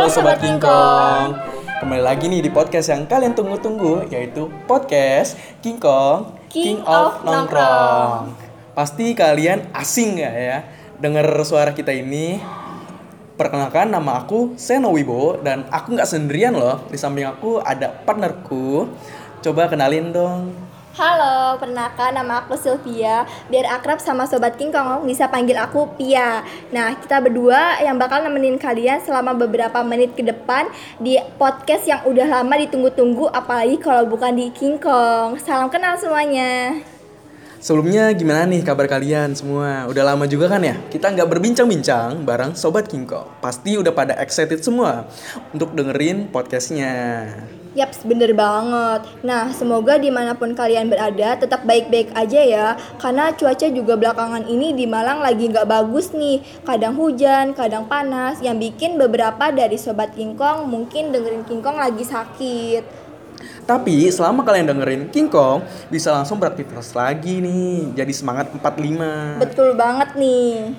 Halo Sobat Kingkong. Kembali lagi nih di podcast yang kalian tunggu-tunggu Yaitu podcast Kingkong King of Nongkrong. Pasti kalian asing gak ya Dengar suara kita ini. Perkenalkan nama aku Seno Wibo Dan aku nggak sendirian loh. Di samping aku ada partnerku. Coba kenalin dong Halo, perkenalkan nama aku Sylvia. Biar akrab sama Sobat King Kong, bisa panggil aku Pia. Nah, kita berdua yang bakal nemenin kalian selama beberapa menit ke depan di podcast yang udah lama ditunggu-tunggu, apalagi kalau bukan di King Kong. Salam kenal semuanya. Sebelumnya gimana nih kabar kalian semua? Udah lama juga kan ya? Kita nggak berbincang-bincang bareng Sobat Kingko. Pasti udah pada excited semua untuk dengerin podcastnya. Yaps, bener banget. Nah, semoga di mana pun kalian berada tetap baik-baik aja ya. Karena cuaca juga belakangan ini di Malang lagi nggak bagus nih. Kadang hujan, kadang panas. Yang bikin beberapa dari Sobat Kingkong mungkin dengerin Kingkong lagi sakit. Tapi selama kalian dengerin King Kong, bisa langsung beraktivitas lagi nih. Jadi semangat 45. Betul banget nih.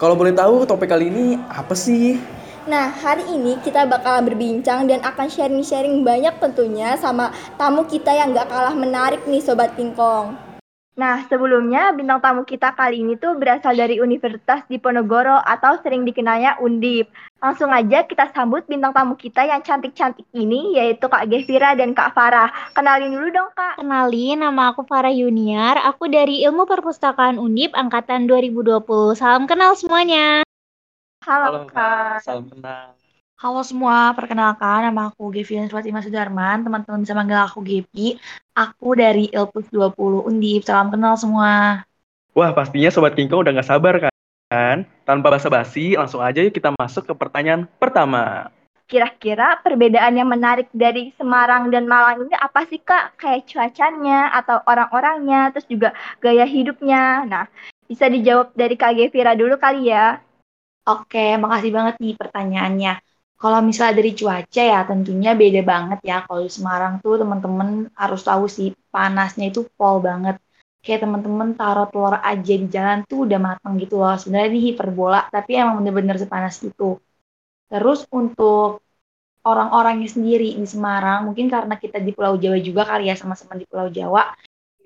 Kalau boleh tahu topik kali ini apa sih? Nah, hari ini kita bakal berbincang dan akan sharing-sharing banyak tentunya sama tamu kita yang gak kalah menarik nih Sobat Kingkong. Nah, sebelumnya bintang tamu kita kali ini tuh berasal dari Universitas Diponegoro atau sering dikenalnya Undip. Langsung aja kita sambut bintang tamu kita yang cantik-cantik ini yaitu Kak Gevira dan Kak Farah. Kenalin dulu dong Kak. Kenalin, nama aku Farah Yuniar. Aku dari Ilmu Perpustakaan Undip angkatan 2020. Salam kenal semuanya. Halo, Kak. Salam kenal. Halo semua, perkenalkan nama aku Gevian Fatima Sudarman, teman-teman bisa manggil aku Gepi. Aku dari Ilpus 20 Undip, salam kenal semua. Wah, pastinya Sobat King Kong udah gak sabar kan? Tanpa basa-basi, langsung aja yuk kita masuk ke pertanyaan pertama. Kira-kira perbedaan yang menarik dari Semarang dan Malang ini apa sih Kak? Kayak cuacanya atau orang-orangnya, terus juga gaya hidupnya. Nah, bisa dijawab dari Kak Gevira dulu kali ya. Oke, makasih banget nih pertanyaannya. Kalau misalnya dari cuaca ya tentunya beda banget ya. Kalau di Semarang tuh teman-teman harus tahu sih panasnya itu pol banget. Kayak teman-teman taruh telur aja di jalan tuh udah matang gitu loh. Sebenarnya ini hiperbola, tapi emang bener-bener sepanas itu. Terus untuk orang-orangnya sendiri di Semarang, mungkin karena kita di Pulau Jawa juga kali ya sama-sama di Pulau Jawa,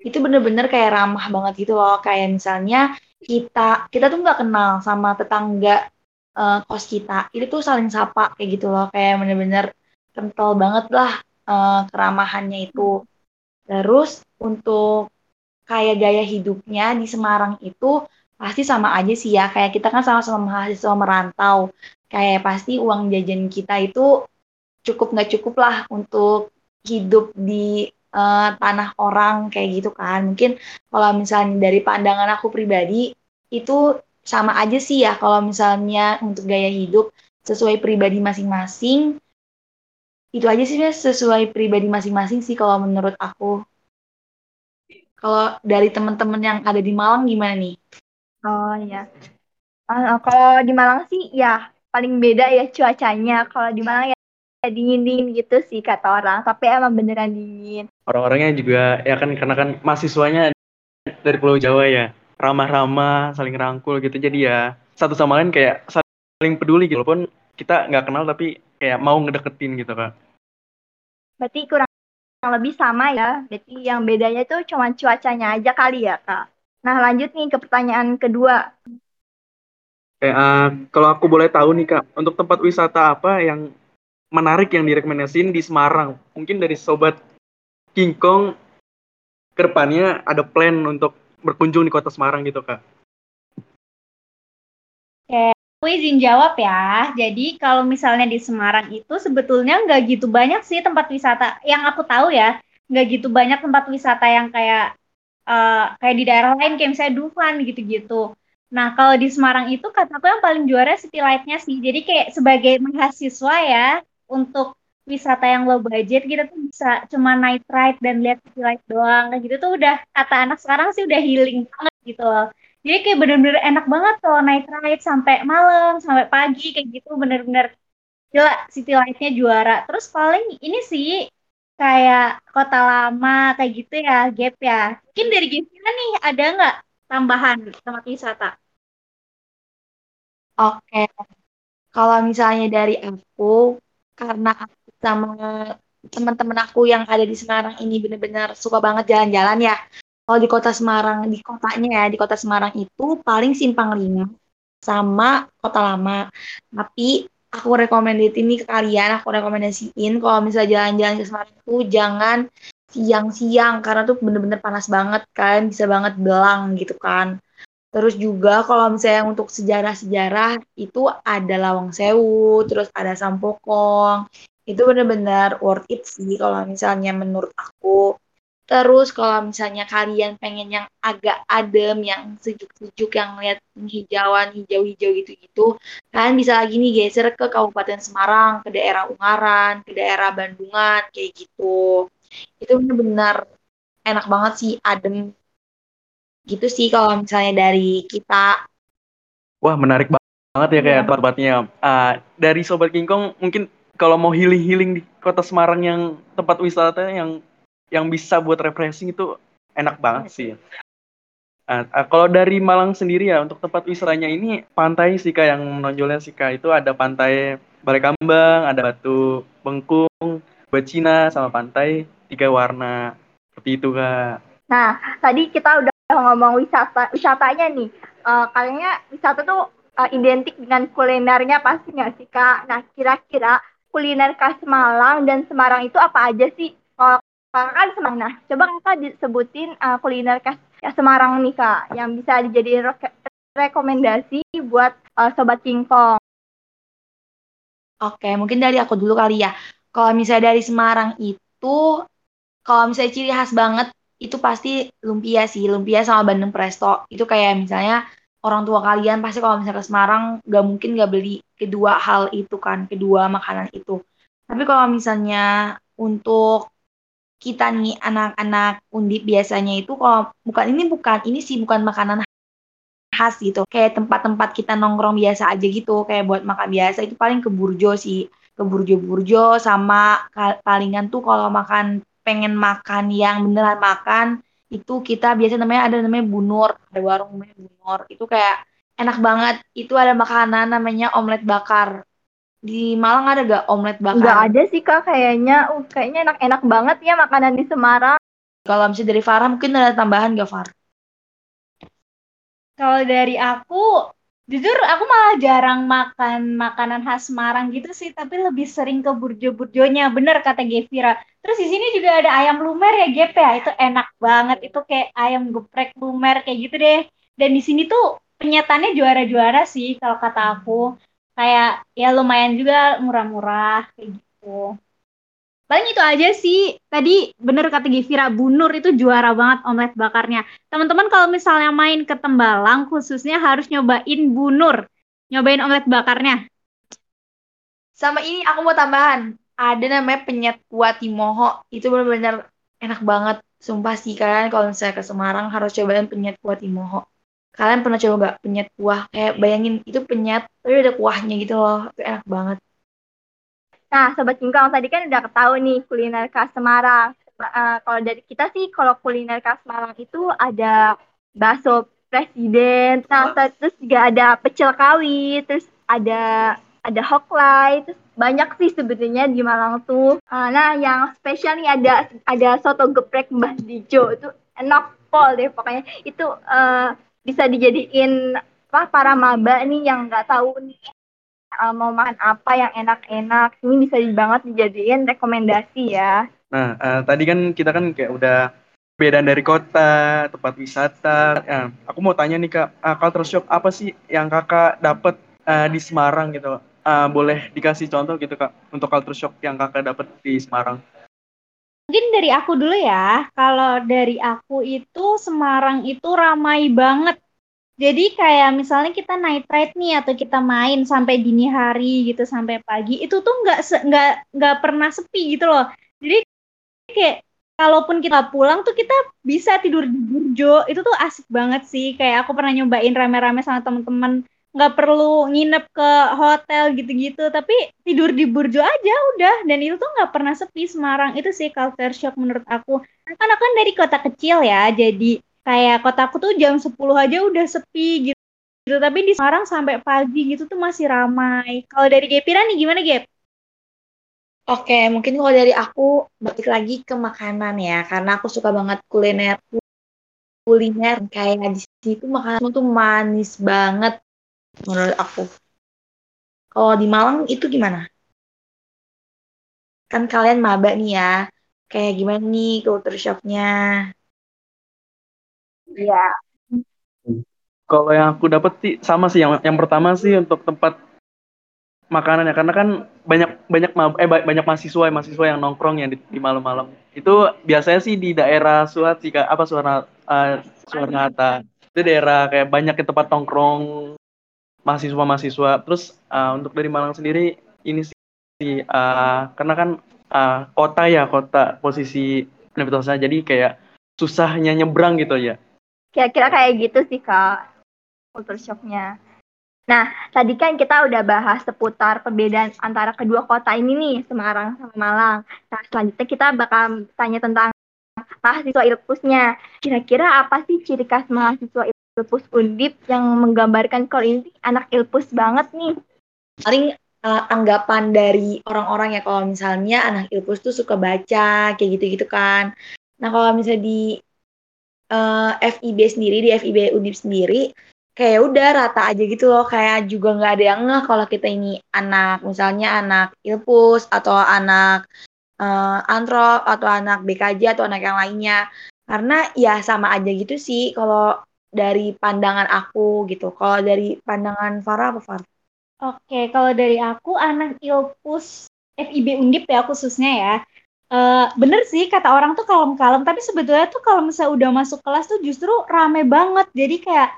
itu bener-bener kayak ramah banget gitu loh. Kayak misalnya kita kita tuh nggak kenal sama tetangga uh, kos kita. Itu tuh saling sapa kayak gitu loh. Kayak bener-bener kental banget lah uh, keramahannya itu. Terus untuk kayak gaya hidupnya di Semarang itu pasti sama aja sih ya. Kayak kita kan sama-sama mahasiswa merantau. Kayak pasti uang jajan kita itu cukup nggak cukup lah untuk hidup di uh, tanah orang kayak gitu kan. Mungkin kalau misalnya dari pandangan aku pribadi itu sama aja sih ya kalau misalnya untuk gaya hidup sesuai pribadi masing-masing. Itu aja sih mas sesuai pribadi masing-masing sih kalau menurut aku. Kalau dari teman-teman yang ada di Malang gimana nih? Oh ya, uh, kalau di Malang sih ya paling beda ya cuacanya. Kalau di Malang ya dingin-dingin gitu sih kata orang, tapi emang beneran dingin. Orang-orangnya juga ya kan karena kan mahasiswanya dari Pulau Jawa ya ramah-ramah, saling rangkul gitu. Jadi ya satu sama lain kayak saling peduli gitu. Walaupun kita nggak kenal tapi kayak mau ngedeketin gitu kak. Berarti kurang lebih sama ya. Berarti yang bedanya tuh cuma cuacanya aja kali ya kak. Nah lanjut nih ke pertanyaan kedua. Eh, uh, kalau aku boleh tahu nih kak, untuk tempat wisata apa yang menarik yang direkomendasiin di Semarang? Mungkin dari sobat King Kong ke depannya ada plan untuk berkunjung di kota Semarang gitu kak? Oke, aku izin jawab ya. Jadi kalau misalnya di Semarang itu sebetulnya nggak gitu banyak sih tempat wisata yang aku tahu ya. Nggak gitu banyak tempat wisata yang kayak uh, kayak di daerah lain kayak misalnya Dufan gitu-gitu. Nah kalau di Semarang itu kataku yang paling juara City Light-nya sih. Jadi kayak sebagai mahasiswa ya untuk wisata yang low budget kita tuh bisa cuma night ride dan lihat city light doang. Kayak gitu tuh udah kata anak sekarang sih udah healing banget gitu loh. Jadi kayak bener-bener enak banget kalau night ride sampai malam sampai pagi kayak gitu. Bener-bener gila city lightnya juara. Terus paling ini sih kayak kota lama kayak gitu ya gap ya. Mungkin dari Gevina nih ada nggak tambahan tempat wisata? Oke. Kalau misalnya dari aku, karena aku sama teman-teman aku yang ada di Semarang ini benar-benar suka banget jalan-jalan ya. Kalau di kota Semarang, di kotanya ya, di kota Semarang itu paling simpang lima sama kota lama. Tapi aku rekomendasi ini ke kalian, aku rekomendasiin kalau misalnya jalan-jalan ke Semarang itu jangan siang-siang karena tuh bener-bener panas banget kan, bisa banget belang gitu kan. Terus juga kalau misalnya untuk sejarah-sejarah itu ada Lawang Sewu, terus ada Sampokong. Itu bener-bener worth it sih kalau misalnya menurut aku. Terus kalau misalnya kalian pengen yang agak adem, yang sejuk-sejuk, yang lihat hijauan, hijau-hijau gitu-gitu, kalian bisa lagi nih geser ke Kabupaten Semarang, ke daerah Ungaran, ke daerah Bandungan, kayak gitu. Itu bener-bener enak banget sih, adem gitu sih kalau misalnya dari kita. Wah menarik banget ya kayak yeah. tempat-tempatnya. Uh, dari Sobat Kingkong mungkin kalau mau healing-healing di kota Semarang yang tempat wisata yang yang bisa buat refreshing itu enak banget sih. Uh, uh, kalau dari Malang sendiri ya untuk tempat wisatanya ini pantai sih kak yang menonjolnya sih kak. Itu ada pantai Balai Kambang, ada Batu Bengkung, Bacina sama pantai tiga warna. Seperti itu kak. Nah tadi kita udah ngomong wisata wisatanya nih. Uh, kayaknya wisata tuh uh, identik dengan kulinernya pasti nggak sih kak? Nah kira-kira kuliner khas Malang dan Semarang itu apa aja sih? Kalau kakak kan Semarang. Nah coba kakak disebutin uh, kuliner khas ya, Semarang nih kak yang bisa dijadiin re rekomendasi buat uh, sobat Kingkong Oke, mungkin dari aku dulu kali ya. Kalau misalnya dari Semarang itu, kalau misalnya ciri khas banget itu pasti lumpia sih. Lumpia sama bandeng presto. Itu kayak misalnya orang tua kalian pasti kalau misalnya ke Semarang gak mungkin gak beli kedua hal itu kan kedua makanan itu. Tapi kalau misalnya untuk kita nih anak-anak undip biasanya itu kalau bukan ini bukan ini sih bukan makanan khas gitu. Kayak tempat-tempat kita nongkrong biasa aja gitu kayak buat makan biasa itu paling ke burjo sih. Ke burjo-burjo sama palingan tuh kalau makan pengen makan yang beneran makan itu kita biasa namanya ada namanya bunur ada warung namanya bunur itu kayak enak banget itu ada makanan namanya omelet bakar di Malang ada gak omelet bakar? Gak ada sih kak kayaknya, uh, kayaknya enak-enak banget ya makanan di Semarang. Kalau misalnya dari Farah mungkin ada tambahan gak Far? Kalau dari aku Jujur aku malah jarang makan makanan khas Semarang gitu sih, tapi lebih sering ke burjo-burjonya. Bener kata Gevira. Terus di sini juga ada ayam lumer ya, Gep ya. Itu enak banget. Itu kayak ayam geprek lumer kayak gitu deh. Dan di sini tuh penyatannya juara-juara sih kalau kata aku. Kayak ya lumayan juga murah-murah kayak gitu. Paling itu aja sih. Tadi bener kata Givira, Bunur itu juara banget omelet bakarnya. Teman-teman kalau misalnya main ke Tembalang, khususnya harus nyobain Bunur. Nyobain omelet bakarnya. Sama ini aku mau tambahan. Ada namanya penyet kuah Timoho. Itu benar-benar enak banget. Sumpah sih kalian kalau misalnya ke Semarang harus cobain penyet kuah Timoho. Kalian pernah coba gak penyet kuah? Kayak bayangin itu penyet, tapi ada kuahnya gitu loh. Itu enak banget. Nah, Sobat Kingkong tadi kan udah ketahui nih kuliner khas Semarang. Uh, kalau dari kita sih, kalau kuliner khas Semarang itu ada bakso presiden, nah terus juga ada pecel kawi, terus ada ada hoklai, terus banyak sih sebenarnya di Malang tuh. Uh, nah, yang spesial nih ada ada soto geprek Mbah Dijo itu enak pol deh pokoknya itu uh, bisa dijadiin apa para maba nih yang nggak tahu nih uh, mau makan apa yang enak-enak ini bisa banget dijadiin rekomendasi ya. Nah uh, tadi kan kita kan kayak udah beda dari kota, tempat wisata. Ya, aku mau tanya nih kak, uh, culture shock apa sih yang kakak dapat uh, di Semarang gitu? Uh, boleh dikasih contoh gitu kak untuk culture shock yang kakak dapat di Semarang? Mungkin dari aku dulu ya. Kalau dari aku itu Semarang itu ramai banget jadi kayak misalnya kita night ride nih atau kita main sampai dini hari gitu sampai pagi itu tuh nggak nggak nggak pernah sepi gitu loh. Jadi kayak kalaupun kita pulang tuh kita bisa tidur di burjo. Itu tuh asik banget sih. Kayak aku pernah nyobain rame-rame sama temen-temen nggak perlu nginep ke hotel gitu-gitu tapi tidur di burjo aja udah. Dan itu tuh nggak pernah sepi. Semarang itu sih culture shock menurut aku. Karena kan dari kota kecil ya jadi kayak kotaku tuh jam 10 aja udah sepi gitu gitu tapi di Semarang sampai pagi gitu tuh masih ramai kalau dari Gepira nih gimana Gep? Oke, mungkin kalau dari aku balik lagi ke makanan ya, karena aku suka banget kuliner kuliner kayak di situ makanan tuh manis banget menurut aku. Kalau di Malang itu gimana? Kan kalian maba nih ya, kayak gimana nih culture shocknya? Iya. Kalau yang aku dapat sih sama sih. Yang yang pertama sih untuk tempat makanan ya karena kan banyak banyak eh banyak mahasiswa mahasiswa yang nongkrong yang di, di malam-malam. Itu biasanya sih di daerah Suat sih apa Suara uh, Suarna Hatta itu daerah kayak banyak ke tempat nongkrong mahasiswa mahasiswa terus uh, untuk dari Malang sendiri ini sih uh, karena kan uh, kota ya kota posisi universitasnya. Jadi kayak susahnya nyebrang gitu ya kira-kira kayak gitu sih kak culture shocknya Nah, tadi kan kita udah bahas seputar perbedaan antara kedua kota ini nih, Semarang sama Malang. Nah, selanjutnya kita bakal tanya tentang mahasiswa Ilpusnya. Kira-kira apa sih ciri khas mahasiswa Ilpus Undip yang menggambarkan kalau ini anak Ilpus banget nih? Paling uh, anggapan dari orang-orang ya kalau misalnya anak Ilpus tuh suka baca, kayak gitu-gitu kan. Nah, kalau misalnya di uh, eh, FIB sendiri, di FIB Undip sendiri, kayak udah rata aja gitu loh. Kayak juga nggak ada yang ngeh kalau kita ini anak misalnya anak ilpus atau anak uh, antrop atau anak BKJ atau anak yang lainnya. Karena ya sama aja gitu sih kalau dari pandangan aku gitu. Kalau dari pandangan Farah apa Farah? Oke kalau dari aku anak ilpus FIB Undip ya khususnya ya Uh, bener sih kata orang tuh kalem-kalem tapi sebetulnya tuh kalau misalnya udah masuk kelas tuh justru rame banget. Jadi kayak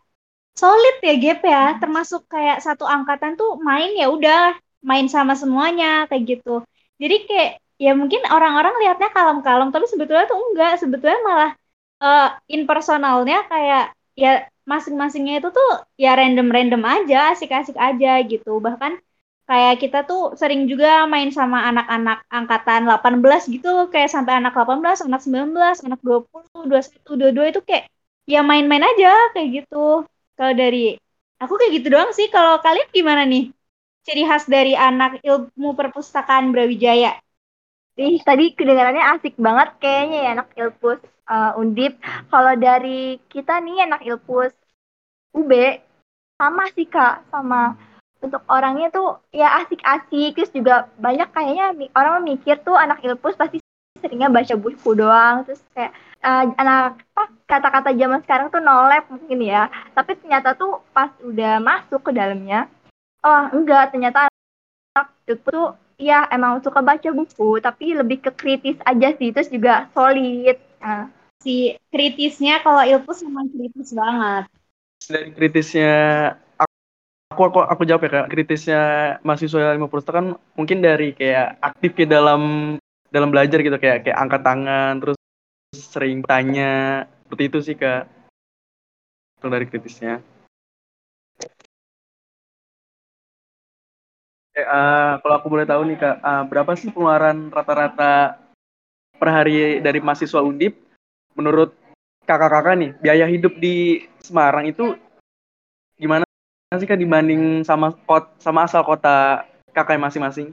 solid ya Gap ya. Termasuk kayak satu angkatan tuh main ya udah main sama semuanya kayak gitu. Jadi kayak ya mungkin orang-orang lihatnya kalem-kalem tapi sebetulnya tuh enggak. Sebetulnya malah uh, in personalnya kayak ya masing-masingnya itu tuh ya random-random aja asik-asik aja gitu. Bahkan kayak kita tuh sering juga main sama anak-anak angkatan 18 gitu kayak sampai anak 18, anak 19, anak 20, 21, 22 itu kayak ya main-main aja kayak gitu kalau dari aku kayak gitu doang sih. Kalau kalian gimana nih? Ciri khas dari anak ilmu perpustakaan Brawijaya. Ih, tadi kedengarannya asik banget kayaknya ya anak Ilpus uh, Undip. Kalau dari kita nih anak Ilpus UB sama sih Kak, sama untuk orangnya tuh ya asik-asik. Terus juga banyak kayaknya orang mikir tuh anak Ilpus pasti seringnya baca buku doang. Terus kayak uh, anak apa kata-kata zaman sekarang tuh nolep mungkin ya. Tapi ternyata tuh pas udah masuk ke dalamnya oh enggak. Ternyata anak itu tuh ya emang suka baca buku tapi lebih ke kritis aja sih. Terus juga solid. Nah. si kritisnya kalau ilmu memang kritis banget. Dari kritisnya aku aku aku jawab ya kak kritisnya mahasiswa ilmu perpustakaan mungkin dari kayak aktif ke dalam dalam belajar gitu kayak kayak angkat tangan terus sering tanya. Seperti itu sih kak. Itu dari kritisnya. Eh, uh, kalau aku boleh tahu nih kak uh, berapa sih pengeluaran rata-rata per hari dari mahasiswa undip? Menurut kakak-kakak nih biaya hidup di Semarang itu gimana sih kak dibanding sama kot sama asal kota kakak masing-masing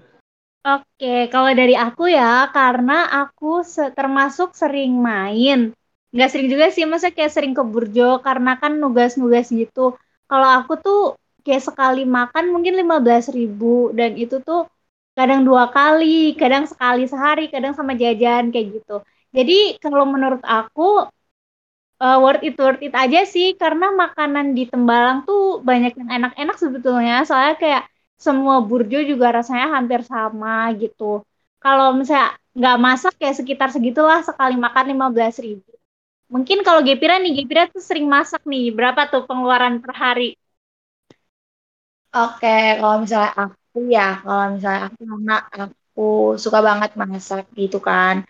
Oke, kalau dari aku ya, karena aku se termasuk sering main. Nggak sering juga sih, masa kayak sering ke Burjo, karena kan nugas-nugas gitu. Kalau aku tuh kayak sekali makan mungkin lima belas ribu, dan itu tuh kadang dua kali, kadang sekali sehari, kadang sama jajan, kayak gitu. Jadi kalau menurut aku, uh, worth it worth it aja sih, karena makanan di Tembalang tuh banyak yang enak-enak sebetulnya, soalnya kayak semua burjo juga rasanya hampir sama gitu. Kalau misalnya nggak masak ya sekitar segitulah sekali makan lima belas ribu. Mungkin kalau Gepira nih, Gepira tuh sering masak nih. Berapa tuh pengeluaran per hari? Oke, kalau misalnya aku ya, kalau misalnya aku karena aku suka banget masak gitu kan.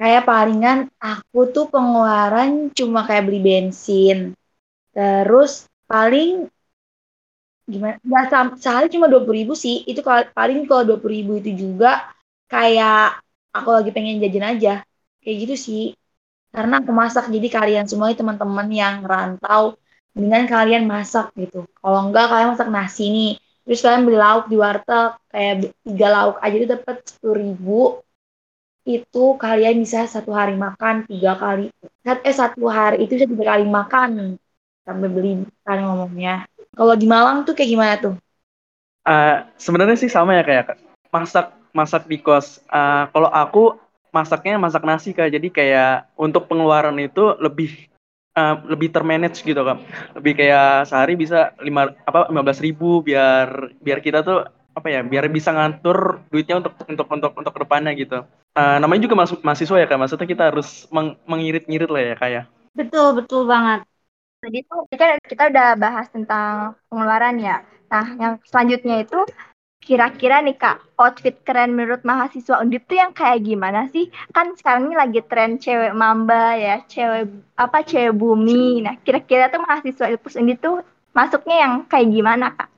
Kayak palingan aku tuh pengeluaran cuma kayak beli bensin. Terus paling gimana nggak sehari cuma dua puluh ribu sih. Itu kalau paling kalau dua puluh ribu itu juga kayak aku lagi pengen jajan aja. Kayak gitu sih. Karena aku masak jadi kalian semua teman-teman yang rantau mendingan kalian masak gitu. Kalau enggak kalian masak nasi nih, terus kalian beli lauk di warteg kayak tiga lauk aja itu dapat sepuluh ribu itu kalian bisa satu hari makan tiga kali. Eh satu hari itu bisa tiga kali makan. Sampai beli kan ngomongnya. Kalau di Malang tuh kayak gimana tuh? Uh, sebenarnya sih sama ya kayak masak masak di kos uh, kalau aku masaknya masak nasi kak. Jadi kayak untuk pengeluaran itu lebih uh, lebih termanage gitu kan lebih kayak sehari bisa lima apa lima belas ribu biar biar kita tuh apa ya biar bisa ngatur duitnya untuk untuk untuk untuk ke depannya gitu uh, namanya juga masuk mahasiswa ya kan maksudnya kita harus meng, mengirit-ngirit lah ya kayak ya. betul betul banget tadi tuh kan kita udah bahas tentang pengeluaran ya nah yang selanjutnya itu Kira-kira nih Kak, outfit keren menurut mahasiswa Undip tuh yang kayak gimana sih? Kan sekarang ini lagi tren cewek mamba ya, cewek apa cewek bumi. Nah, kira-kira tuh mahasiswa Ilpus Undip tuh masuknya yang kayak gimana Kak?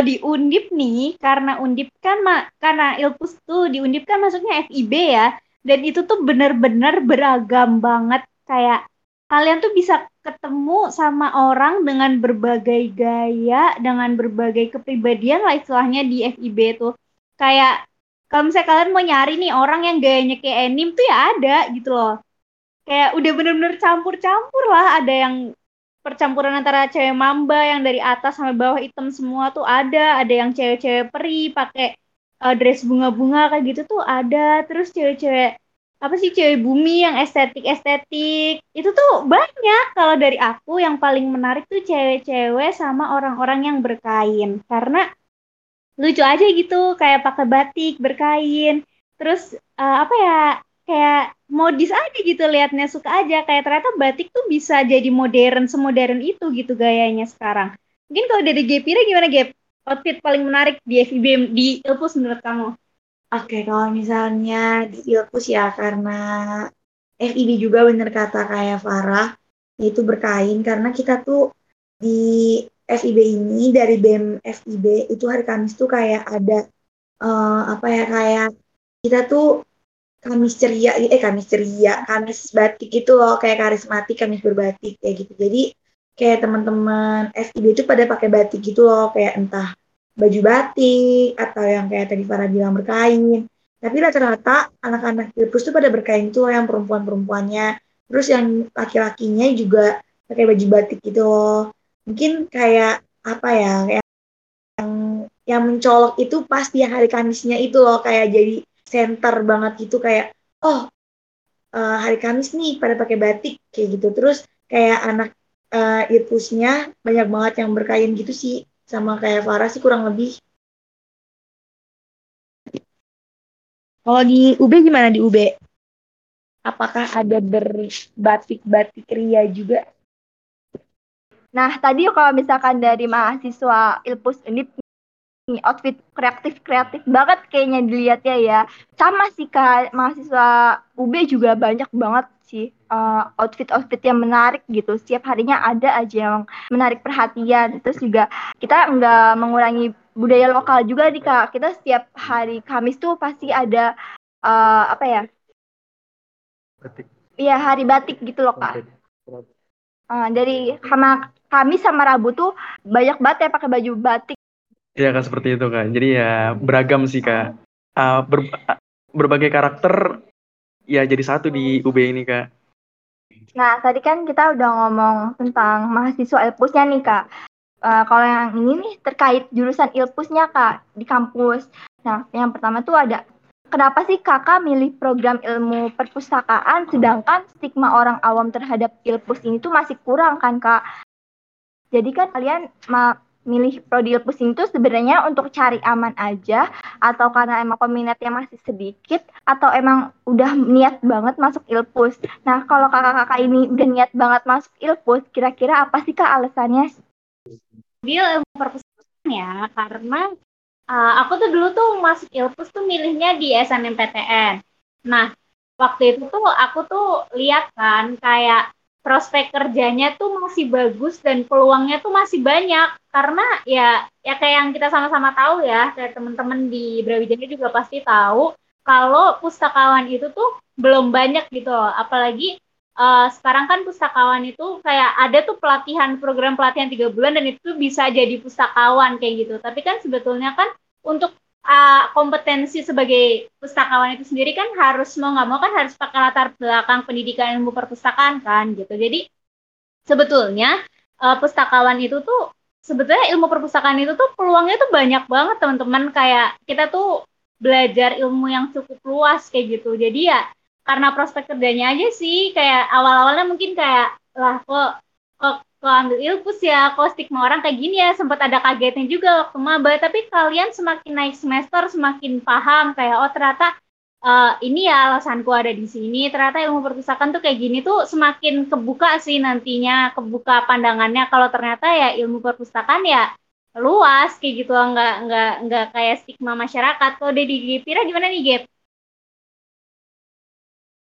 Di Undip nih, karena Undip kan karena Ilpus tuh di Undip kan masuknya FIB ya. Dan itu tuh bener-bener beragam banget kayak kalian tuh bisa ketemu sama orang dengan berbagai gaya, dengan berbagai kepribadian lah istilahnya di FIB tuh. Kayak kalau misalnya kalian mau nyari nih orang yang gayanya kayak anim tuh ya ada gitu loh. Kayak udah bener-bener campur-campur lah. Ada yang percampuran antara cewek mamba yang dari atas sampai bawah hitam semua tuh ada. Ada yang cewek-cewek peri pakai uh, dress bunga-bunga kayak gitu tuh ada. Terus cewek-cewek apa sih cewek bumi yang estetik estetik itu tuh banyak kalau dari aku yang paling menarik tuh cewek-cewek sama orang-orang yang berkain karena lucu aja gitu kayak pakai batik berkain terus uh, apa ya kayak modis aja gitu liatnya suka aja. Kayak ternyata batik tuh bisa jadi modern semodern itu gitu gayanya sekarang. Mungkin kalau dari Gepira gimana Gep outfit paling menarik di FIB di Ilpus menurut kamu? Oke, kalau misalnya di Ilpus ya karena FIB juga bener kata kayak Farah, itu berkain. Karena kita tuh di FIB ini dari BEM FIB itu hari Kamis tuh kayak ada uh, apa ya kayak kita tuh Kamis ceria, eh Kamis ceria, Kamis batik gitu loh, kayak karismatik, Kamis berbatik kayak gitu. Jadi kayak teman-teman FIB itu pada pakai batik gitu loh, kayak entah baju batik atau yang kayak tadi Farah bilang berkain. Tapi rata-rata anak-anak Pilpus tuh pada berkain tuh yang perempuan-perempuannya. Terus yang laki-lakinya juga pakai baju batik gitu loh. Mungkin kayak apa ya, yang yang mencolok itu pas di hari Kamisnya itu loh kayak jadi center banget gitu kayak oh uh, hari Kamis nih pada pakai batik kayak gitu. Terus kayak anak uh, Irpusnya banyak banget yang berkain gitu sih sama kayak Farah sih kurang lebih. Kalau di UB gimana di UB? Apakah ada berbatik-batik ria juga? Nah, tadi kalau misalkan dari mahasiswa Ilpus ini outfit kreatif-kreatif banget kayaknya dilihatnya ya. Sama sih Kak, mahasiswa UB juga banyak banget sih uh, outfit-outfit yang menarik gitu. Setiap harinya ada aja yang menarik perhatian. Terus juga kita nggak mengurangi budaya lokal juga nih kak. Kita setiap hari Kamis tuh pasti ada uh, apa ya? Batik. Iya hari batik gitu loh kak. Uh, dari sama Kamis sama Rabu tuh banyak banget ya pakai baju batik. Iya kan seperti itu kan. Jadi ya beragam sih kak. Uh, ber, berbagai karakter ya jadi satu di UB ini kak. Nah tadi kan kita udah ngomong tentang mahasiswa Ilpusnya nih kak. Uh, kalau yang ini nih terkait jurusan Ilpusnya kak di kampus. Nah yang pertama tuh ada kenapa sih kakak milih program ilmu perpustakaan sedangkan stigma orang awam terhadap Ilpus ini tuh masih kurang kan kak? Jadi kan kalian milih prodi ilpus itu sebenarnya untuk cari aman aja atau karena emang peminatnya masih sedikit atau emang udah niat banget masuk ilpus. Nah kalau kakak-kakak ini udah niat banget masuk ilpus, kira-kira apa sih kak alasannya? Bil ilmu perpustakaan ya karena uh, aku tuh dulu tuh masuk ilpus tuh milihnya di SNMPTN. Nah waktu itu tuh aku tuh lihat kan kayak prospek kerjanya tuh masih bagus dan peluangnya tuh masih banyak. Karena ya ya kayak yang kita sama-sama tahu ya kayak teman-teman di Brawijaya juga pasti tahu kalau pustakawan itu tuh belum banyak gitu loh. Apalagi uh, sekarang kan pustakawan itu kayak ada tuh pelatihan program pelatihan tiga bulan dan itu bisa jadi pustakawan kayak gitu. Tapi kan sebetulnya kan untuk uh, kompetensi sebagai pustakawan itu sendiri kan harus mau nggak mau kan harus pakai latar belakang pendidikan ilmu perpustakaan kan gitu. Jadi sebetulnya uh, pustakawan itu tuh sebetulnya ilmu perpustakaan itu tuh peluangnya tuh banyak banget teman-teman. Kayak kita tuh belajar ilmu yang cukup luas kayak gitu. Jadi ya karena prospek kerjanya aja sih kayak awal-awalnya mungkin kayak lah kok kok kok ambil ilpus ya kok stigma orang kayak gini ya sempat ada kagetnya juga waktu maba. Tapi kalian semakin naik semester semakin paham kayak oh ternyata uh, ini ya alasanku ada di sini. Ternyata ilmu perpustakaan tuh kayak gini tuh semakin kebuka sih nantinya kebuka pandangannya. Kalau ternyata ya ilmu perpustakaan ya luas kayak gitu nggak nggak nggak kayak stigma masyarakat. Kalau di Gepira gimana nih Gep?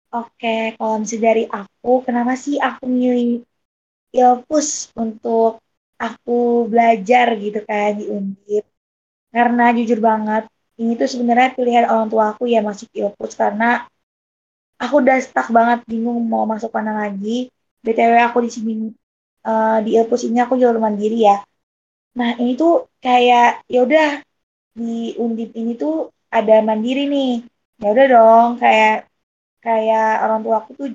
Oke, kalau misalnya dari aku, kenapa sih aku milih Ilpus untuk aku belajar gitu kan di Undip? Karena jujur banget, ini tuh sebenarnya pilihan orang tua aku ya masuk Ilpus karena aku udah stuck banget bingung mau masuk mana lagi. BTW aku di sini uh, di Ilpus ini aku jalur mandiri ya. Nah, ini tuh kayak ya udah di Undip ini tuh ada mandiri nih. Ya udah dong, kayak kayak orang tua aku tuh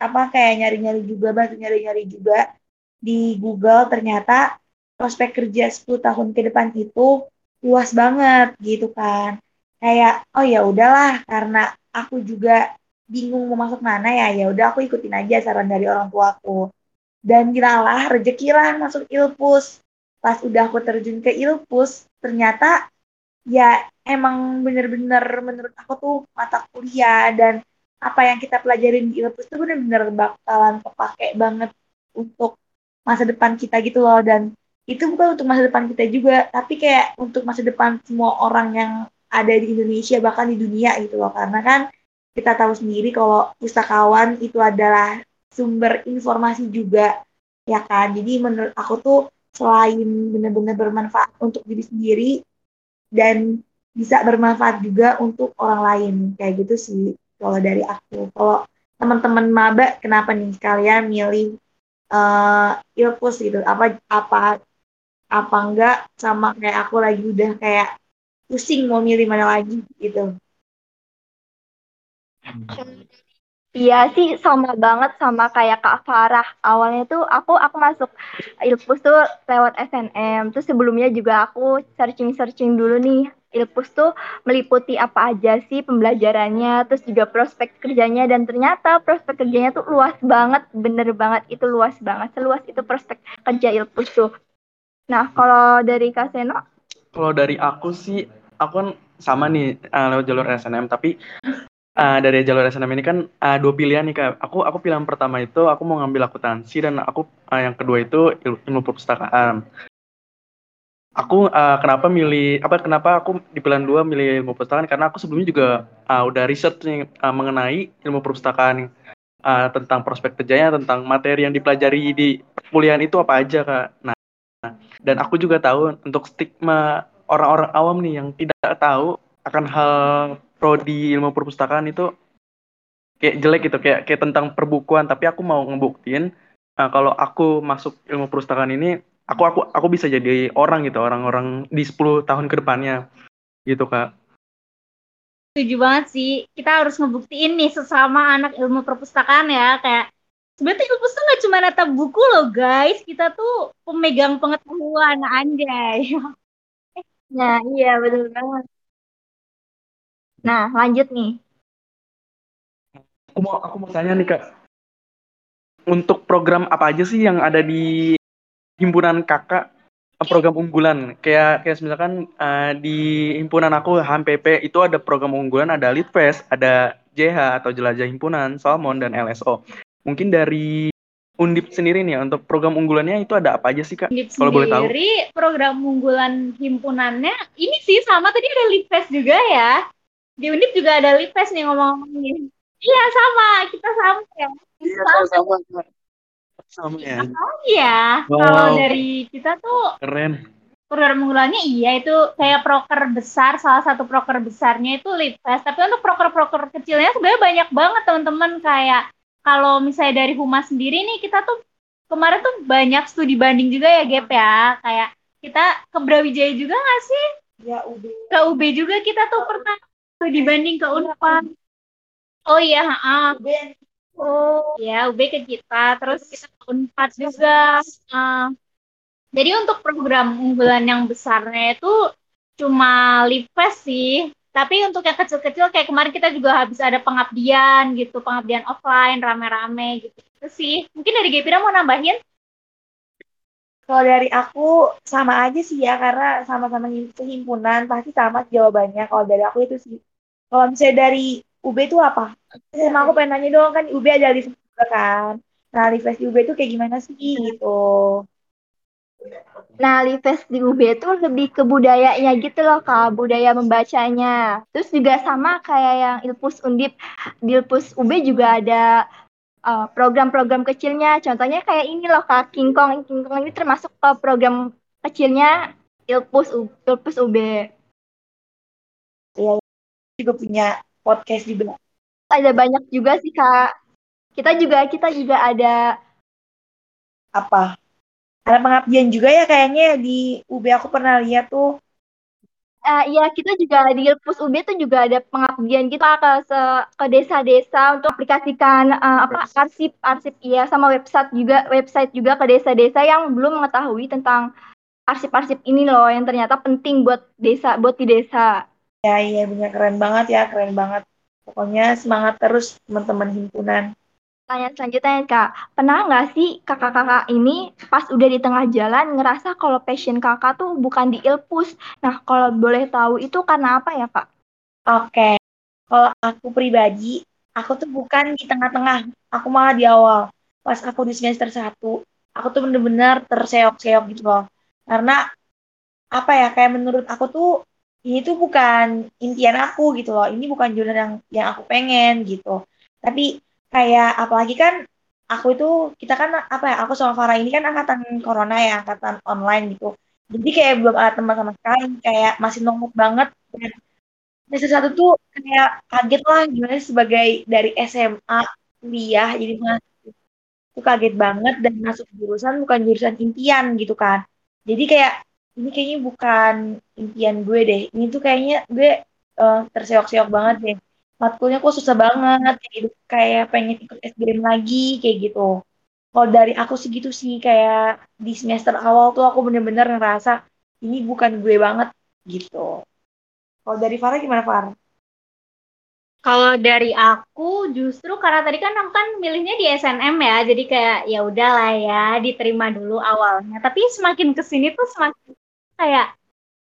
apa kayak nyari-nyari juga bantu nyari-nyari juga di Google ternyata prospek kerja 10 tahun ke depan itu luas banget gitu kan. Kayak oh ya udahlah karena aku juga bingung mau masuk mana ya ya udah aku ikutin aja saran dari orang tuaku. Dan giralah rezekilah masuk Ilpus. Pas udah aku terjun ke Ilpus ternyata ya emang bener-bener menurut aku tuh mata kuliah dan apa yang kita pelajarin di Ilpus itu benar-benar bakalan kepake banget untuk masa depan kita gitu loh. Dan itu bukan untuk masa depan kita juga tapi kayak untuk masa depan semua orang yang ada di Indonesia bahkan di dunia gitu loh. Karena kan kita tahu sendiri kalau pustakawan itu adalah sumber informasi juga ya kan? Jadi menurut aku tuh selain benar-benar bermanfaat untuk diri sendiri dan bisa bermanfaat juga untuk orang lain. Kayak gitu sih kalau dari aku. Kalau teman-teman maba kenapa nih kalian milih uh, ilpus gitu? Apa apa apa enggak sama kayak aku lagi udah kayak pusing mau milih mana lagi gitu. Iya sih sama banget sama kayak Kak Farah. Awalnya tuh aku aku masuk Ilpus tuh lewat SNM. Terus sebelumnya juga aku searching-searching dulu nih. Ilpus tuh meliputi apa aja sih pembelajarannya, terus juga prospek kerjanya dan ternyata prospek kerjanya tuh luas banget, bener banget itu luas banget, seluas itu prospek kerja Ilpus tuh. Nah, kalau dari Kak Seno? Kalau dari aku sih, aku kan sama nih uh, lewat jalur SNM, tapi uh, dari jalur SNM ini kan uh, dua pilihan nih kak. Aku aku pilihan pertama itu aku mau ngambil akuntansi dan aku uh, yang kedua itu ilmu perpustakaan. Aku uh, kenapa milih apa kenapa aku di pilihan dua milih ilmu perpustakaan karena aku sebelumnya juga uh, udah riset nih uh, mengenai ilmu perpustakaan uh, tentang prospek kerjanya tentang materi yang dipelajari di perkuliahan itu apa aja kak. Nah dan aku juga tahu untuk stigma orang-orang awam nih yang tidak tahu akan hal prodi ilmu perpustakaan itu kayak jelek gitu kayak kayak tentang perbukuan. Tapi aku mau ngebuktiin uh, kalau aku masuk ilmu perpustakaan ini aku aku aku bisa jadi orang gitu orang-orang di 10 tahun ke depannya. Gitu kak. Setuju banget sih. Kita harus ngebuktiin nih sesama anak ilmu perpustakaan ya kayak sebenarnya ilmu tuh nggak cuma nata buku loh guys. Kita tuh pemegang pengetahuan anjay. Nah iya betul banget Nah, lanjut nih. Aku mau aku mau tanya nih Kak. Untuk program apa aja sih yang ada di himpunan Kakak program unggulan kayak kayak misalkan uh, di himpunan aku HMPP itu ada program unggulan ada Litfest, ada JH atau Jelajah Himpunan, Salmon dan LSO. Mungkin dari Undip sendiri nih untuk program unggulannya itu ada apa aja sih kak? Undip Kalau boleh tahu. program unggulan himpunannya ini sih sama tadi ada Litfest juga ya di Undip juga ada Lipes nih ngomong-ngomongin. Iya sama, kita sama ya. Iya sama. sama. Sama ya. Iya, wow. kalau dari kita tuh keren. Program unggulannya iya itu kayak proker besar, salah satu proker besarnya itu Lipes. Tapi untuk proker-proker kecilnya sebenarnya banyak banget teman-teman kayak kalau misalnya dari humas sendiri nih kita tuh kemarin tuh banyak studi banding juga ya Gap ya kayak kita ke Brawijaya juga nggak sih Ya UB. ke UB juga kita tuh pernah studi banding ke Unpad? Oh iya ah UB oh. Ya UB ke kita terus kita ke Unpad juga. Ah. jadi untuk program unggulan yang besarnya itu cuma Lipes sih. Tapi untuk yang kecil-kecil kayak kemarin kita juga habis ada pengabdian gitu pengabdian offline rame-rame gitu. Itu sih. Mungkin dari Gepira mau nambahin? Kalau dari aku sama aja sih ya karena sama-sama himpunan pasti sama jawabannya. Kalau dari aku itu sih. Kalau misalnya dari UB itu apa? Sama aku pengen nanya dong kan UB ada live juga kan. Nah live di UB itu kayak gimana sih gitu? Nah, Lives di UB itu lebih ke budayanya gitu loh, Kak, budaya membacanya. Terus juga sama kayak yang Ilpus Undip, di Ilpus UB juga ada uh, program-program kecilnya. Contohnya kayak ini loh, Kak, King Kong. King Kong ini termasuk ke program kecilnya Ilpus, U- Ilpus UB. Juga punya podcast juga. Ada banyak juga sih, Kak. Kita juga kita juga ada Apa? Ada pengabdian juga ya kayaknya di UB aku pernah lihat tuh. Eh, iya, kita juga di Ilpus UB tuh juga ada pengabdian gitu ke se- ke desa-desa untuk aplikasikan eh, apa arsip arsip iya sama website juga website juga ke desa-desa yang belum mengetahui tentang arsip-arsip ini loh yang ternyata penting buat desa buat di desa. Ya iya bener keren banget ya keren banget. Pokoknya semangat terus teman-teman himpunan. Tanya selanjutnya Kak, pernah nggak sih kakak-kakak ini pas udah di tengah jalan ngerasa kalau passion kakak tuh bukan di Ilpus? Nah, kalau boleh tahu itu karena apa ya Kak? Oke, kalau aku pribadi, aku tuh bukan di tengah-tengah, aku malah di awal. Pas aku di semester 1, aku tuh bener-bener terseok-seok gitu loh. Karena, apa ya, kayak menurut aku tuh, ini tuh bukan impian aku gitu loh. Ini bukan jurusan yang, yang aku pengen gitu. Tapi, kayak, apalagi kan, aku itu, kita kan, apa ya, aku sama Farah ini kan angkatan corona ya, angkatan online gitu. Jadi kayak belum ada teman sama sekali, kayak masih nongkrong banget. Dan semester satu tuh kayak kaget lah gimana sebagai dari SMA kuliah jadi masuk tuh kaget banget dan masuk jurusan bukan jurusan impian gitu kan jadi kayak ini kayaknya bukan impian gue deh. Ini tuh kayaknya gue eh, terseok-seok banget deh. Matkulnya kok susah banget kayak gitu. Kayak pengen ikut SBM lagi kayak gitu. Kalau dari aku sih gitu sih kayak di semester awal tuh aku bener-bener ngerasa ini bukan gue banget gitu. Kalau dari Farah gimana Farah? Kalau dari aku justru karena tadi kan aku kan milihnya di SNM ya, jadi kayak ya udahlah ya diterima dulu awalnya. Tapi semakin ke sini tuh semakin kayak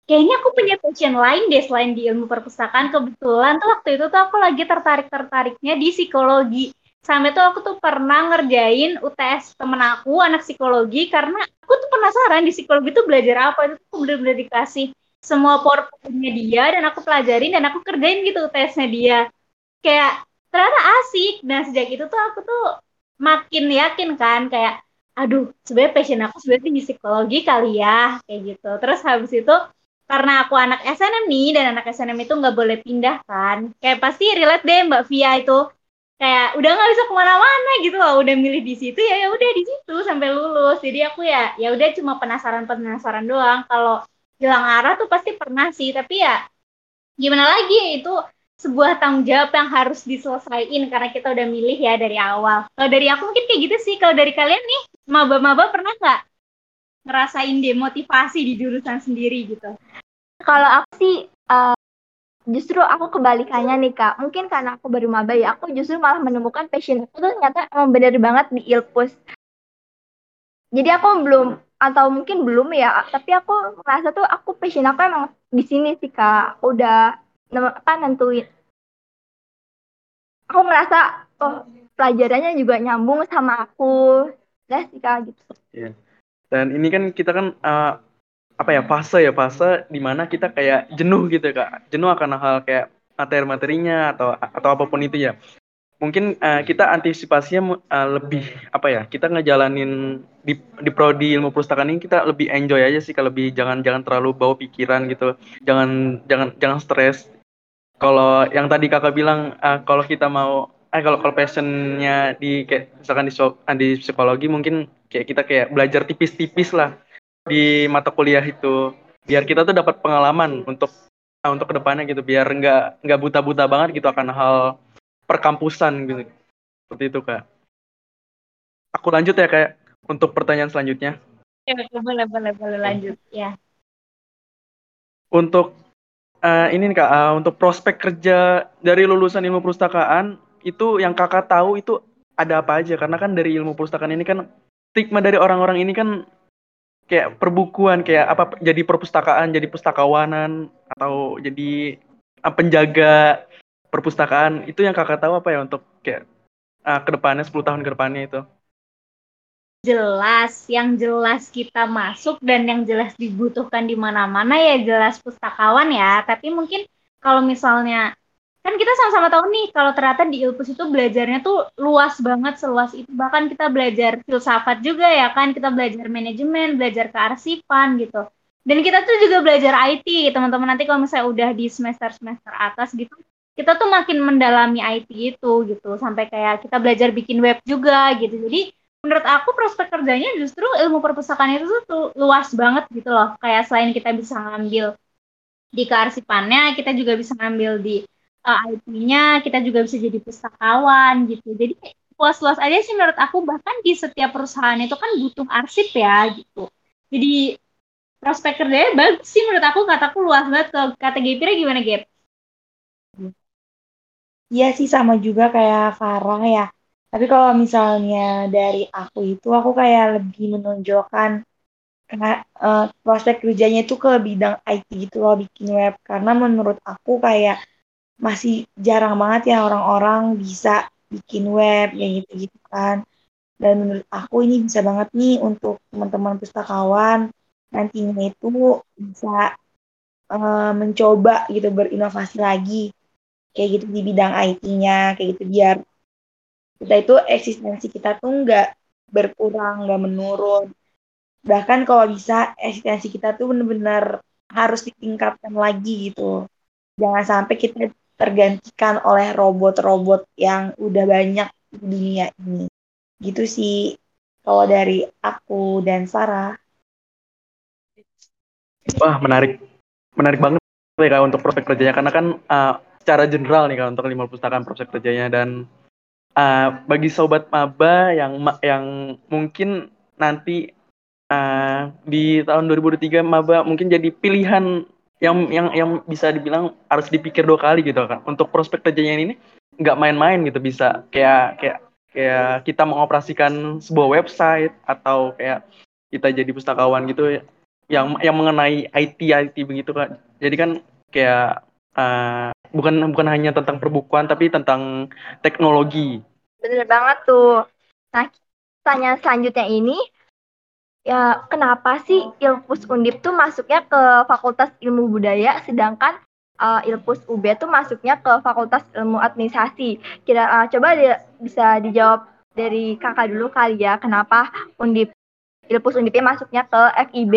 kayaknya aku punya passion lain deh selain di ilmu perpustakaan. Kebetulan tuh waktu itu tuh aku lagi tertarik-tertariknya di psikologi. Sampai tuh aku tuh pernah ngerjain UTS temen aku anak psikologi karena aku tuh penasaran di psikologi tuh belajar apa itu tuh bener-bener dikasih semua PowerPoint-nya dia dan aku pelajarin dan aku kerjain gitu UTS-nya dia kayak ternyata asik. Nah sejak itu tuh aku tuh makin yakin kan kayak aduh sebenarnya passion aku sebenarnya di psikologi kali ya kayak gitu. Terus habis itu karena aku anak SNM nih dan anak SNM itu nggak boleh pindah kan. Kayak pasti relate deh Mbak Via itu kayak udah nggak bisa ke mana-mana gitu loh udah milih di situ ya ya udah di situ sampai lulus jadi aku ya ya udah cuma penasaran penasaran doang kalau hilang arah tuh pasti pernah sih tapi ya gimana lagi itu sebuah tanggung jawab yang harus diselesaikan karena kita udah milih ya dari awal. Kalau dari aku mungkin kayak gitu sih. Kalau dari kalian nih, maba-maba pernah nggak ngerasain demotivasi di jurusan sendiri gitu? Kalau aku sih eh, justru aku kebalikannya nih Kak. Mungkin karena aku baru maba ya, aku justru malah menemukan passion aku tuh ternyata emang bener banget di Ilpus. Jadi aku belum atau mungkin belum ya, tapi aku merasa tuh aku passion aku emang di sini sih Kak. Udah apa nentuin. Aku merasa oh pelajarannya juga nyambung sama aku. Udah sih Kak gitu. Dan ini kan kita kan eh, apa ya fase ya fase di mana kita kayak jenuh gitu kak, jenuh akan hal kayak materi-materinya atau atau apa pun itu ya. Mungkin eh, kita antisipasinya eh, lebih apa ya kita ngejalanin di di prodi ilmu perpustakaan ini kita lebih enjoy aja sih kalau lebih jangan jangan terlalu bawa pikiran gitu, jangan jangan jangan stres. Kalau yang tadi kakak bilang eh, kalau kita mau eh kalau kalau passionnya di kayak misalkan di di psikologi mungkin kayak kita kayak belajar tipis-tipis lah di mata kuliah itu. Biar kita tuh dapat pengalaman untuk nah, untuk ke depannya gitu. Biar nggak nggak buta-buta banget gitu akan hal perkampusan gitu. Seperti itu kak. Aku lanjut ya kayak untuk pertanyaan selanjutnya. Ya boleh boleh boleh lanjut. Ya. Untuk uh, ini nih kak uh, untuk prospek kerja dari lulusan ilmu perpustakaan itu yang kakak tahu itu ada apa aja. Karena kan dari ilmu perpustakaan ini kan stigma dari orang-orang ini kan kayak perbukuan kayak apa jadi perpustakaan jadi pustakawanan atau jadi uh, penjaga perpustakaan. Itu yang kakak tahu apa ya untuk kayak uh, ke depannya 10 tahun ke depannya itu? Jelas yang jelas kita masuk dan yang jelas dibutuhkan di mana-mana ya jelas pustakawan ya. Tapi mungkin kalau misalnya kan kita sama-sama tahu nih kalau ternyata di Ilpus itu belajarnya tuh luas banget seluas itu. Bahkan kita belajar filsafat juga ya kan kita belajar manajemen belajar kearsipan gitu. Dan kita tuh juga belajar IT teman-teman. Nanti kalau misalnya udah di semester semester atas gitu kita tuh makin mendalami IT itu gitu. Sampai kayak kita belajar bikin web juga gitu. Jadi menurut aku prospek kerjanya justru ilmu perpustakaan itu tuh luas banget gitu loh. Kayak selain kita bisa ngambil di kearsipannya kita juga bisa ngambil di uh, eh, IP-nya kita juga bisa jadi pustakawan gitu. Jadi luas-luas aja sih menurut aku. Bahkan di setiap perusahaan itu kan butuh arsip ya gitu. Jadi prospek kerjanya bagus sih menurut aku. Kataku luas banget ke kata Gepira gimana Gep? Iya sih sama juga kayak Farah ya. Tapi kalau misalnya dari aku itu aku kayak lebih menonjolkan uh, prospek kerjanya itu ke bidang IT gitu loh bikin web. Karena menurut aku kayak masih jarang banget ya orang-orang bisa bikin web kayak gitu-gitu kan. Dan menurut aku ini bisa banget nih untuk teman-teman pustakawan nantinya itu bisa uh, mencoba gitu berinovasi lagi kayak gitu di bidang IT-nya kayak gitu biar kita itu eksistensi kita tuh nggak berkurang nggak menurun bahkan kalau bisa eksistensi kita tuh benar-benar harus ditingkatkan lagi gitu jangan sampai kita tergantikan oleh robot-robot yang udah banyak di dunia ini. Gitu sih kalau dari aku dan Sarah. Wah, menarik. Menarik banget ya Kak untuk prospek kerjanya karena kan uh, secara general nih Kak untuk lima pustakaan prospek kerjanya dan uh, bagi sobat maba yang yang mungkin nanti uh, di tahun 2023 maba mungkin jadi pilihan yang yang yang bisa dibilang harus dipikir dua kali gitu kan untuk prospek kerjanya ini nggak main-main gitu bisa kayak kayak kayak kita mengoperasikan sebuah website atau kayak kita jadi pustakawan gitu yang yang mengenai IT IT begitu kan jadi kan kayak uh, bukan bukan hanya tentang perbukuan tapi tentang teknologi. Bener banget tuh. Nah tanya selanjutnya ini ya kenapa sih Ilpus Undip tuh masuknya ke Fakultas Ilmu Budaya sedangkan uh, Ilpus UB tuh masuknya ke Fakultas Ilmu Administrasi. Kira uh, coba di, bisa dijawab dari kakak dulu kali ya kenapa Undip Ilpus Undipnya masuknya ke FIB.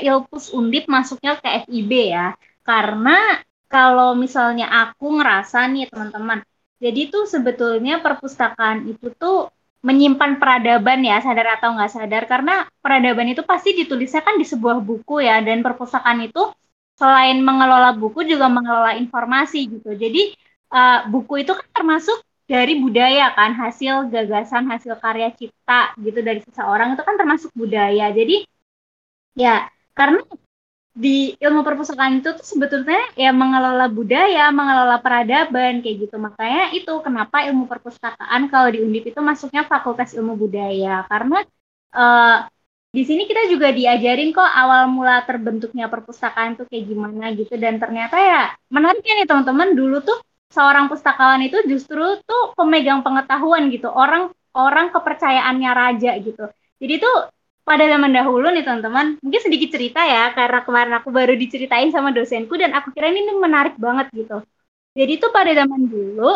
Ilpus Undip masuknya ke FIB ya. Karena kalau misalnya aku ngerasa nih teman-teman, jadi tuh sebetulnya perpustakaan itu tuh menyimpan peradaban ya sadar atau nggak sadar. Karena peradaban itu pasti ditulisnya kan di sebuah buku ya dan perpustakaan itu selain mengelola buku juga mengelola informasi gitu. Jadi uh, buku itu kan termasuk dari budaya kan hasil gagasan hasil karya cipta gitu dari seseorang itu kan termasuk budaya. Jadi ya karena di ilmu perpustakaan itu tuh sebetulnya ya mengelola budaya, mengelola peradaban kayak gitu. Makanya itu kenapa ilmu perpustakaan kalau di Undip itu masuknya Fakultas Ilmu Budaya. Karena uh, di sini kita juga diajarin kok awal mula terbentuknya perpustakaan itu kayak gimana gitu. Dan ternyata ya menariknya nih teman-teman. Dulu tuh seorang pustakawan itu justru tuh pemegang pengetahuan gitu. Orang orang kepercayaannya raja gitu. Jadi tuh pada zaman dahulu nih teman-teman, mungkin sedikit cerita ya, karena kemarin aku baru diceritain sama dosenku dan aku kira ini menarik banget gitu. Jadi tuh pada zaman dulu,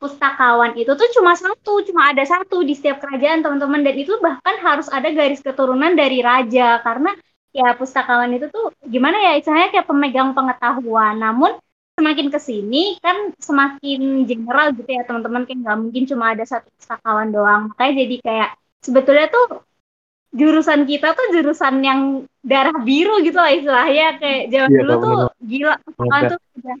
pustakawan itu tuh cuma satu, cuma ada satu di setiap kerajaan teman-teman, dan itu bahkan harus ada garis keturunan dari raja, karena ya pustakawan itu tuh gimana ya, istilahnya kayak pemegang pengetahuan. Namun semakin ke sini kan semakin general gitu ya teman-teman kan nggak mungkin cuma ada satu pustakawan doang makanya jadi kayak sebetulnya tuh jurusan kita tuh jurusan yang darah biru gitu lah istilahnya. Kayak zaman Iya, dulu tuh bener. gila pustakawan Banget. tuh udah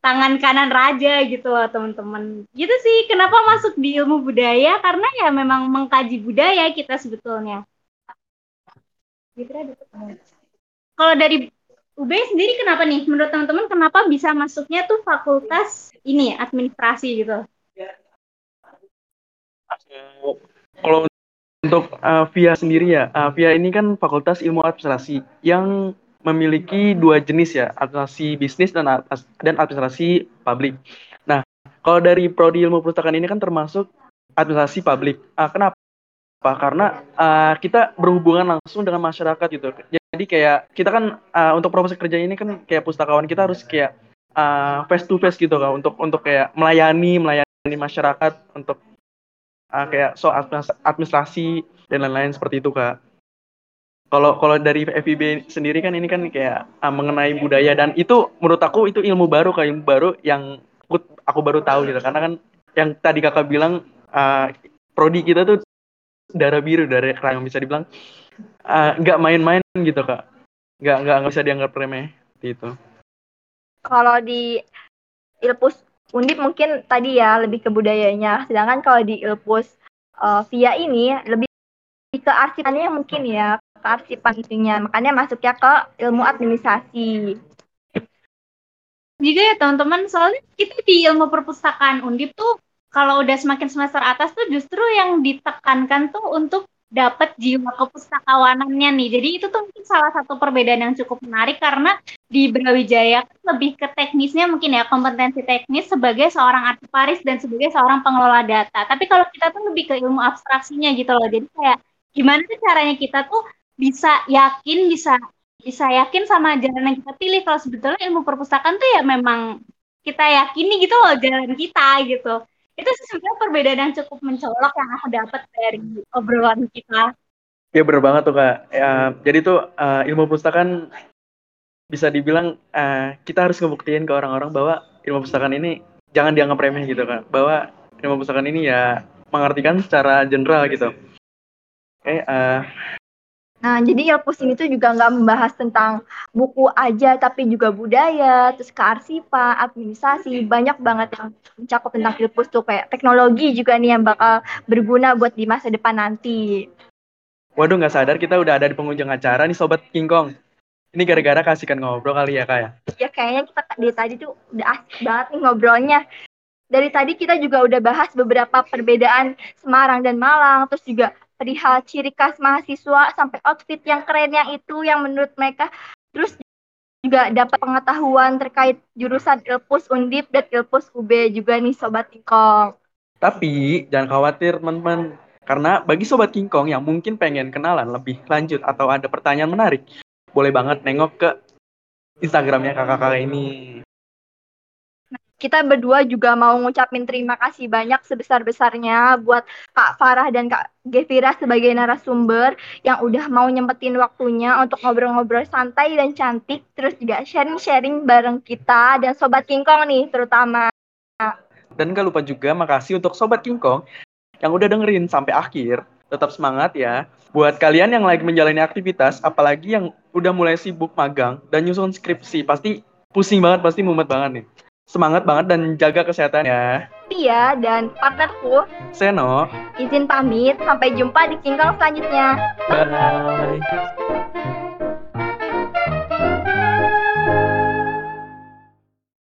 tangan kanan raja gitu loh teman-teman. Gitu sih kenapa masuk di ilmu budaya? Karena ya memang mengkaji budaya kita sebetulnya. Gitu. Kalau dari UB sendiri kenapa nih? Menurut teman-teman kenapa bisa masuknya tuh fakultas ini administrasi gitu? Kalau untuk uh, VIA sendiri ya, uh, VIA ini kan Fakultas Ilmu Administrasi yang memiliki dua jenis ya, administrasi bisnis dan dan administrasi publik. Nah, kalau dari prodi ilmu perpustakaan ini kan termasuk administrasi publik. Ah, kenapa? Karena uh, kita berhubungan langsung dengan masyarakat gitu. Jadi kayak kita kan uh, untuk proses kerja ini kan kayak pustakawan kita harus kayak uh, face to face gitu kan untuk untuk kayak melayani melayani masyarakat untuk uh, kayak soal administ- administrasi dan lain-lain seperti itu kak. Kalau kalau dari FIB sendiri kan ini kan kayak uh, mengenai budaya dan itu menurut aku itu ilmu baru kayak ilmu baru yang aku, aku baru tahu gitu. Karena kan yang tadi kakak bilang uh, prodi kita tuh darah biru dari yang bisa dibilang. Uh, nggak main-main gitu kak. Nggak nggak bisa dianggap remeh seperti itu Kalau di Ilpus Undip mungkin tadi ya lebih ke budayanya, sedangkan kalau di Ilpus uh, Via ini lebih ke arsipannya mungkin ya, ke arsipan itunya. Makanya masuknya ke ilmu administrasi. juga ya teman-teman soalnya kita di ilmu perpustakaan undip tuh kalau udah semakin semester atas tuh justru yang ditekankan tuh untuk dapat jiwa kepustakawanannya nih. Jadi itu tuh mungkin salah satu perbedaan yang cukup menarik karena di Brawijaya kan lebih ke teknisnya mungkin ya kompetensi teknis sebagai seorang arsiparis dan sebagai seorang pengelola data. Tapi kalau kita tuh lebih ke ilmu abstraksinya gitu loh. Jadi kayak gimana sih caranya kita tuh bisa yakin bisa bisa yakin sama jalan yang kita pilih. Kalau sebetulnya ilmu perpustakaan tuh ya memang kita yakini gitu loh jalan kita gitu itu sebenarnya perbedaan yang cukup mencolok yang aku dapat dari obrolan kita. Ya bener banget tuh kak. Ya, jadi tuh uh, ilmu perpustakaan bisa dibilang uh, kita harus ngebuktiin ke orang-orang bahwa ilmu perpustakaan ini jangan dianggap remeh gitu kak. Bahwa ilmu perpustakaan ini ya mengartikan secara general gitu. Oke uh, Nah, jadi Ilpus ini tuh juga nggak membahas tentang buku aja, tapi juga budaya, terus kearsipan, administrasi, banyak banget yang mencakup tentang Ilpus tuh kayak teknologi juga nih yang bakal berguna buat di masa depan nanti. waduh nggak sadar kita udah ada di penghujung acara nih sobat King Kong ini gara-gara kasihkan ngobrol kali ya kak ya Ya kayaknya kita dari tadi tuh udah asik banget nih ngobrolnya. Dari tadi kita juga udah bahas beberapa perbedaan Semarang dan Malang, terus juga perihal ciri khas mahasiswa sampai outfit yang keren yang itu yang menurut mereka terus juga dapat pengetahuan terkait jurusan Ilpus Undip dan Ilpus UB juga nih Sobat Tingkong. Tapi jangan khawatir teman-teman, karena bagi sobat King Kong yang mungkin pengen kenalan lebih lanjut atau ada pertanyaan menarik, boleh banget nengok ke Instagramnya kakak-kakak ini. Kita berdua juga mau ngucapin terima kasih banyak sebesar-besarnya buat Kak Farah dan Kak Gevira sebagai narasumber yang udah mau nyempetin waktunya untuk ngobrol-ngobrol santai dan cantik, terus juga sharing-sharing bareng kita dan Sobat King Kong nih terutama. Dan gak lupa juga makasih untuk sobat King Kong yang udah dengerin sampai akhir. Tetap semangat ya. Buat kalian yang lagi menjalani aktivitas, apalagi yang udah mulai sibuk magang dan nyusun skripsi, pasti pusing banget, pasti mumet banget nih. Semangat banget dan jaga kesehatan ya. Tia dan partnerku Seno, izin pamit, sampai jumpa di King Kong selanjutnya. bye.